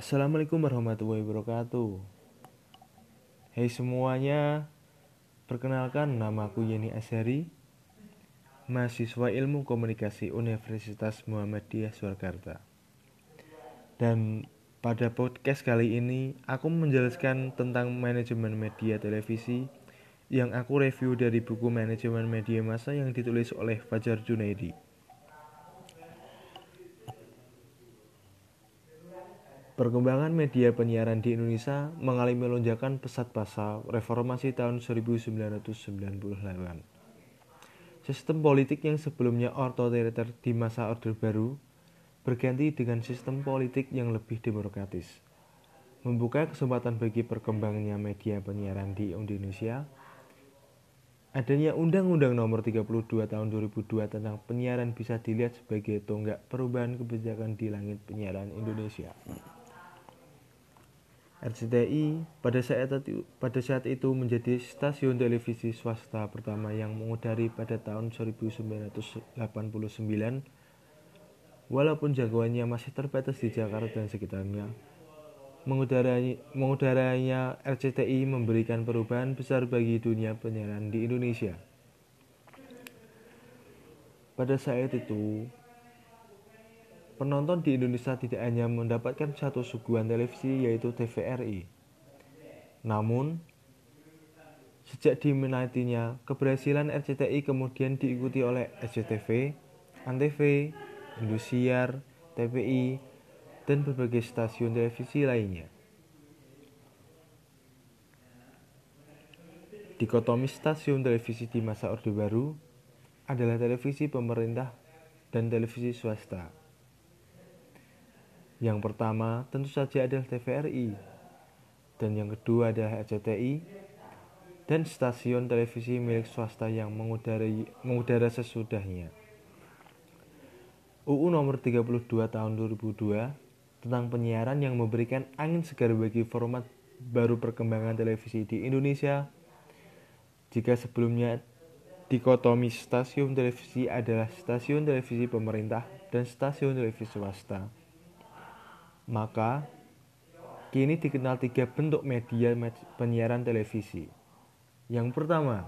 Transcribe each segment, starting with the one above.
Assalamualaikum warahmatullahi wabarakatuh. Hai semuanya Perkenalkan nama aku Yeni Azhari Mahasiswa Ilmu Komunikasi Universitas Muhammadiyah Surakarta. Dan pada podcast kali ini Aku menjelaskan tentang manajemen media televisi Yang aku review dari buku manajemen media massa yang ditulis oleh Fajar Junaidi Perkembangan media penyiaran di Indonesia mengalami lonjakan pesat pasca reformasi tahun 1998. Sistem politik yang sebelumnya otoriter di masa Orde Baru berganti dengan sistem politik yang lebih demokratis. Membuka kesempatan bagi perkembangannya media penyiaran di Indonesia, adanya Undang-Undang Nomor 32 Tahun 2002 tentang penyiaran bisa dilihat sebagai tonggak perubahan kebijakan di langit penyiaran Indonesia. RCTI pada saat itu, pada saat itu menjadi stasiun televisi swasta pertama yang mengudari pada tahun 1989 walaupun jangkauannya masih terbatas di Jakarta dan sekitarnya mengudaranya, mengudaranya RCTI memberikan perubahan besar bagi dunia penyiaran di Indonesia. Pada saat itu Penonton di Indonesia tidak hanya mendapatkan satu suguhan televisi yaitu TVRI. Namun, sejak diminatinya, keberhasilan RCTI kemudian diikuti oleh SCTV, Antv, Indosiar, TPI, dan berbagai stasiun televisi lainnya. Dikotomi stasiun televisi di masa Orde Baru adalah televisi pemerintah dan televisi swasta. Yang pertama tentu saja adalah TVRI dan yang kedua adalah RCTI dan stasiun televisi milik swasta yang mengudara, mengudara sesudahnya. UU nomor 32 tahun 2002 tentang penyiaran yang memberikan angin segar bagi format baru perkembangan televisi di Indonesia. Jika sebelumnya dikotomi stasiun televisi adalah stasiun televisi pemerintah dan stasiun televisi swasta maka kini dikenal tiga bentuk media penyiaran televisi. Yang pertama,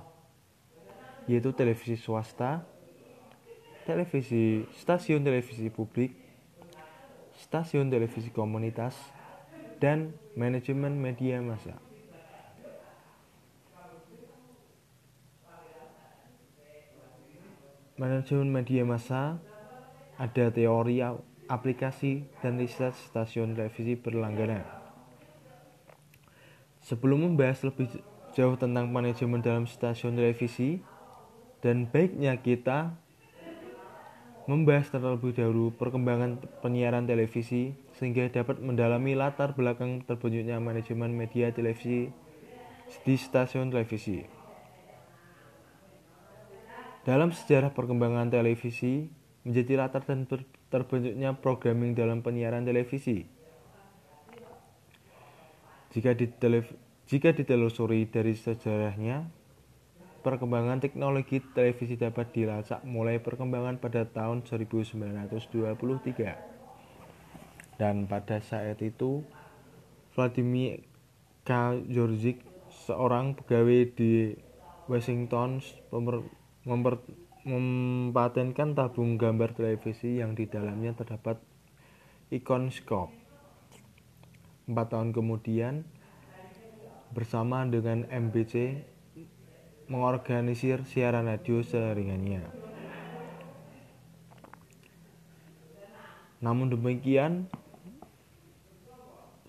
yaitu televisi swasta, televisi stasiun televisi publik, stasiun televisi komunitas, dan manajemen media massa. Manajemen media massa ada teori aplikasi, dan riset stasiun televisi berlangganan. Sebelum membahas lebih jauh tentang manajemen dalam stasiun televisi dan baiknya kita membahas terlebih dahulu perkembangan penyiaran televisi sehingga dapat mendalami latar belakang terbentuknya manajemen media televisi di stasiun televisi. Dalam sejarah perkembangan televisi menjadi latar dan terbentuknya programming dalam penyiaran televisi. Jika, ditelev jika ditelusuri dari sejarahnya, perkembangan teknologi televisi dapat dilacak mulai perkembangan pada tahun 1923. Dan pada saat itu, Vladimir K. Georgik, seorang pegawai di Washington, memper mempatenkan tabung gambar televisi yang di dalamnya terdapat ikon skop. Empat tahun kemudian, bersama dengan MBC, mengorganisir siaran radio seringannya. Namun demikian,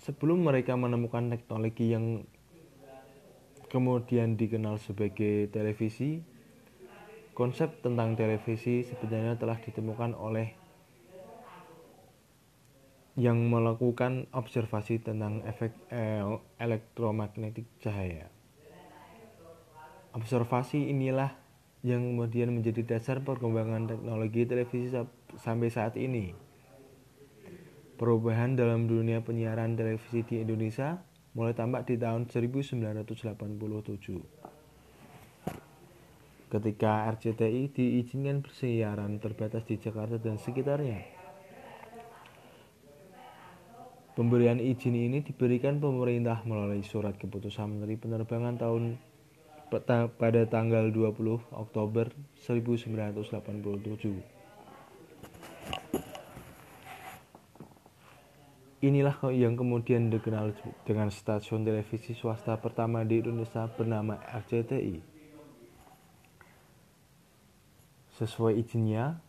sebelum mereka menemukan teknologi yang kemudian dikenal sebagai televisi, Konsep tentang televisi sebenarnya telah ditemukan oleh yang melakukan observasi tentang efek elektromagnetik cahaya. Observasi inilah yang kemudian menjadi dasar perkembangan teknologi televisi sampai saat ini. Perubahan dalam dunia penyiaran televisi di Indonesia mulai tampak di tahun 1987 ketika RCTI diizinkan bersiaran terbatas di Jakarta dan sekitarnya. Pemberian izin ini diberikan pemerintah melalui surat keputusan Menteri Penerbangan tahun pada tanggal 20 Oktober 1987. Inilah yang kemudian dikenal dengan stasiun televisi swasta pertama di Indonesia bernama RCTI. Sesuai izinnya,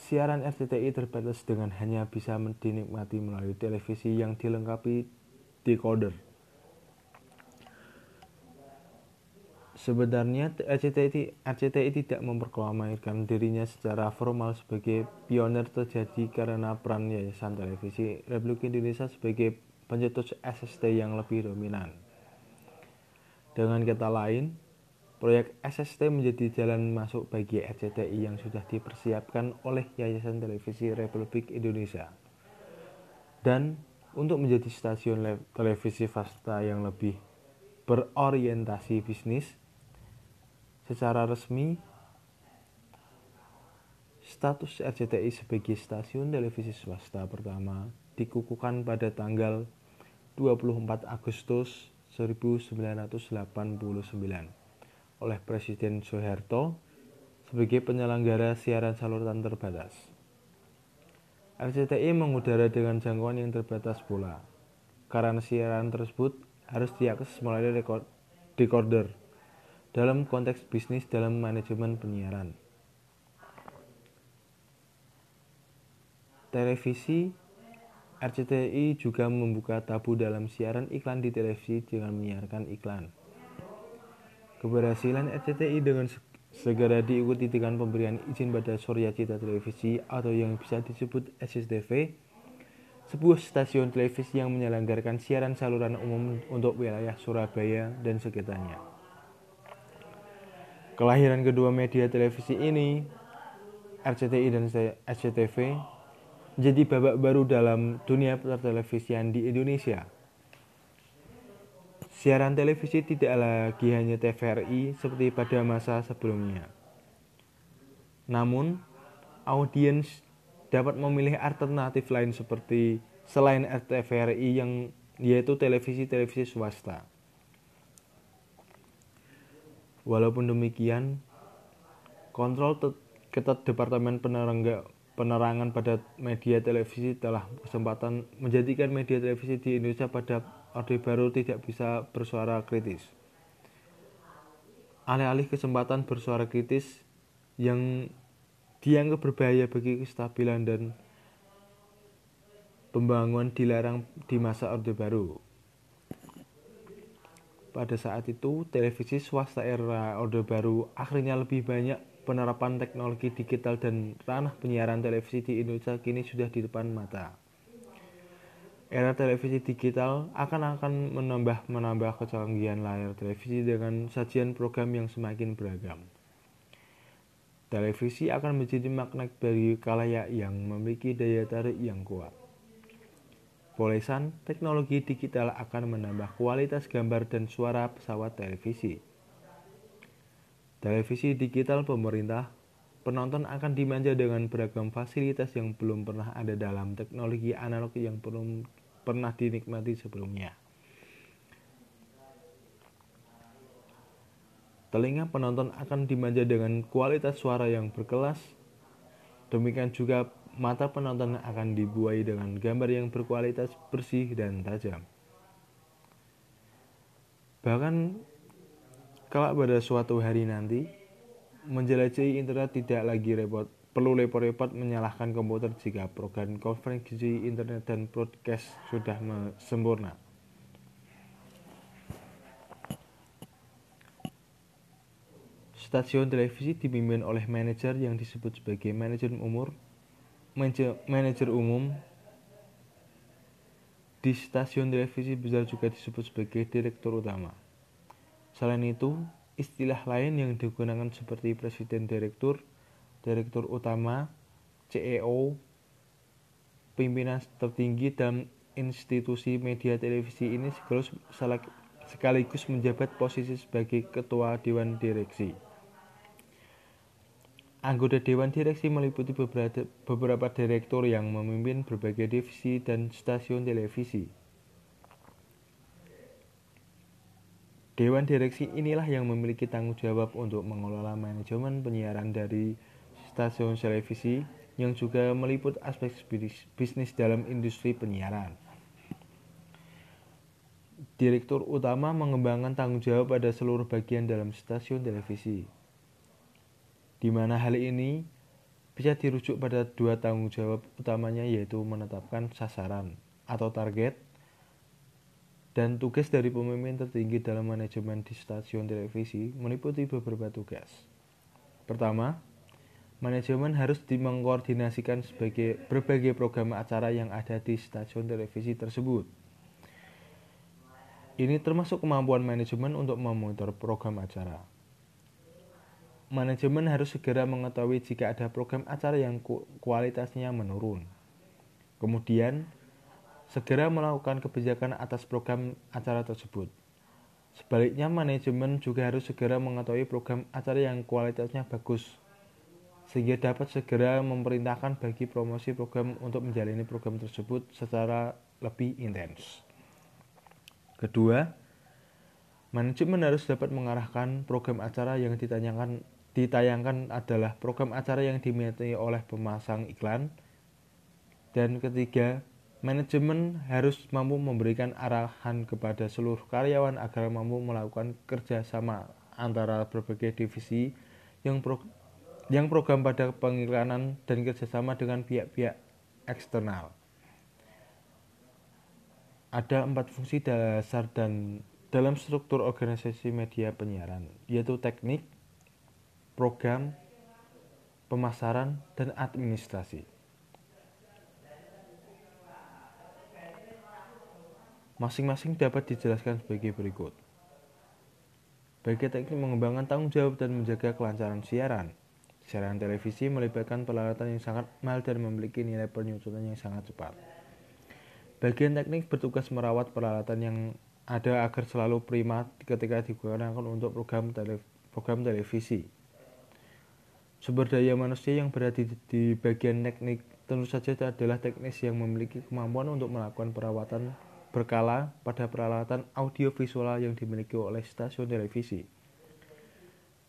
Siaran RCTI terbatas dengan hanya bisa dinikmati melalui televisi yang dilengkapi decoder. Sebenarnya RCTI, RCTI tidak memproklamirkan dirinya secara formal sebagai pionir terjadi karena peran Yayasan Televisi Republik Indonesia sebagai pencetus SST yang lebih dominan. Dengan kata lain, Proyek SST menjadi jalan masuk bagi RCTI yang sudah dipersiapkan oleh Yayasan Televisi Republik Indonesia. Dan untuk menjadi stasiun televisi swasta yang lebih berorientasi bisnis, secara resmi status RCTI sebagai stasiun televisi swasta pertama dikukuhkan pada tanggal 24 Agustus 1989 oleh Presiden Soeharto sebagai penyelenggara siaran saluran terbatas. RCTI mengudara dengan jangkauan yang terbatas pula, karena siaran tersebut harus diakses melalui decoder dalam konteks bisnis dalam manajemen penyiaran. Televisi RCTI juga membuka tabu dalam siaran iklan di televisi dengan menyiarkan iklan. Keberhasilan RCTI dengan segera diikuti dengan pemberian izin pada Surya Cita Televisi atau yang bisa disebut SCTV, sebuah stasiun televisi yang menyelenggarakan siaran saluran umum untuk wilayah Surabaya dan sekitarnya. Kelahiran kedua media televisi ini, RCTI dan SCTV, menjadi babak baru dalam dunia pertelevisian di Indonesia. Siaran televisi tidak lagi hanya TVRI seperti pada masa sebelumnya. Namun, audiens dapat memilih alternatif lain seperti selain RTVRI yang yaitu televisi-televisi swasta. Walaupun demikian, kontrol ketat Departemen Penerangan pada media televisi telah kesempatan menjadikan media televisi di Indonesia pada Orde Baru tidak bisa bersuara kritis. Alih-alih kesempatan bersuara kritis yang dianggap berbahaya bagi kestabilan dan pembangunan dilarang di masa Orde Baru. Pada saat itu, televisi swasta era Orde Baru akhirnya lebih banyak penerapan teknologi digital dan ranah penyiaran televisi di Indonesia kini sudah di depan mata. Era televisi digital akan akan menambah menambah kecanggihan layar televisi dengan sajian program yang semakin beragam. Televisi akan menjadi magnet bagi kalayak yang memiliki daya tarik yang kuat. Polesan teknologi digital akan menambah kualitas gambar dan suara pesawat televisi. Televisi digital pemerintah penonton akan dimanja dengan beragam fasilitas yang belum pernah ada dalam teknologi analog yang belum pernah dinikmati sebelumnya. Telinga penonton akan dimanja dengan kualitas suara yang berkelas. Demikian juga mata penonton akan dibuai dengan gambar yang berkualitas bersih dan tajam. Bahkan kalau pada suatu hari nanti menjelajahi internet tidak lagi repot perlu repot-repot menyalahkan komputer jika program konferensi internet dan broadcast sudah sempurna. Stasiun televisi dipimpin oleh manajer yang disebut sebagai manajer umur, manajer umum. Di stasiun televisi besar juga disebut sebagai direktur utama. Selain itu, istilah lain yang digunakan seperti presiden direktur, Direktur Utama, CEO, pimpinan tertinggi dalam institusi media televisi ini sekaligus menjabat posisi sebagai Ketua Dewan Direksi. Anggota Dewan Direksi meliputi beberapa direktur yang memimpin berbagai divisi dan stasiun televisi. Dewan Direksi inilah yang memiliki tanggung jawab untuk mengelola manajemen penyiaran dari stasiun televisi yang juga meliput aspek bisnis dalam industri penyiaran. Direktur utama mengembangkan tanggung jawab pada seluruh bagian dalam stasiun televisi di mana hal ini bisa dirujuk pada dua tanggung jawab utamanya yaitu menetapkan sasaran atau target dan tugas dari pemimpin tertinggi dalam manajemen di stasiun televisi meliputi beberapa tugas. Pertama, manajemen harus mengkoordinasikan sebagai berbagai program acara yang ada di stasiun televisi tersebut. Ini termasuk kemampuan manajemen untuk memonitor program acara manajemen harus segera mengetahui jika ada program acara yang kualitasnya menurun. Kemudian, segera melakukan kebijakan atas program acara tersebut. Sebaliknya, manajemen juga harus segera mengetahui program acara yang kualitasnya bagus, sehingga dapat segera memerintahkan bagi promosi program untuk menjalani program tersebut secara lebih intens. Kedua, manajemen harus dapat mengarahkan program acara yang ditanyakan ditayangkan adalah program acara yang diminati oleh pemasang iklan. Dan ketiga, manajemen harus mampu memberikan arahan kepada seluruh karyawan agar mampu melakukan kerjasama antara berbagai divisi yang pro, yang program pada pengiklanan dan kerjasama dengan pihak-pihak eksternal. Ada empat fungsi dasar dan dalam struktur organisasi media penyiaran, yaitu teknik, program, pemasaran, dan administrasi. Masing-masing dapat dijelaskan sebagai berikut. Bagi teknik mengembangkan tanggung jawab dan menjaga kelancaran siaran. Siaran televisi melibatkan peralatan yang sangat mahal dan memiliki nilai penyusutan yang sangat cepat. Bagian teknik bertugas merawat peralatan yang ada agar selalu prima ketika digunakan untuk program, tele, program televisi. Sumber daya manusia yang berada di, di bagian teknik tentu saja adalah teknis yang memiliki kemampuan untuk melakukan perawatan berkala pada peralatan audiovisual yang dimiliki oleh stasiun televisi.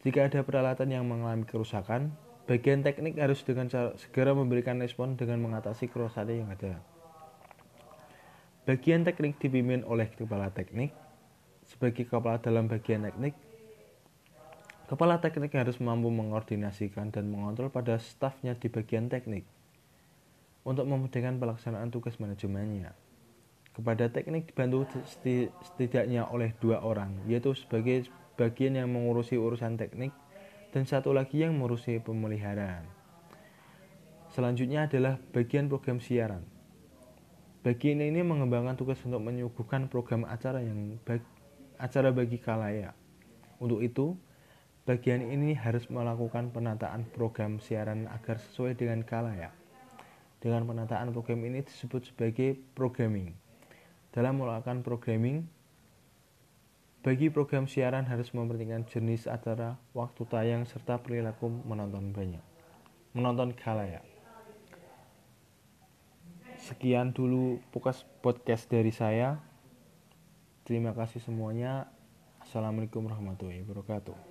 Jika ada peralatan yang mengalami kerusakan, bagian teknik harus dengan segera memberikan respon dengan mengatasi kerusakan yang ada. Bagian teknik dipimpin oleh kepala teknik. Sebagai kepala dalam bagian teknik, Kepala teknik harus mampu mengordinasikan dan mengontrol pada stafnya di bagian teknik untuk memudahkan pelaksanaan tugas manajemennya. Kepada teknik dibantu setidaknya oleh dua orang, yaitu sebagai bagian yang mengurusi urusan teknik dan satu lagi yang mengurusi pemeliharaan. Selanjutnya adalah bagian program siaran. Bagian ini mengembangkan tugas untuk menyuguhkan program acara yang bagi, acara bagi kalayak. Untuk itu, Bagian ini harus melakukan penataan program siaran agar sesuai dengan kalayak. Dengan penataan program ini disebut sebagai programming. Dalam melakukan programming, bagi program siaran harus memperhatikan jenis acara, waktu tayang, serta perilaku menonton banyak. Menonton kalayak. Sekian dulu podcast dari saya. Terima kasih semuanya. Assalamualaikum warahmatullahi wabarakatuh.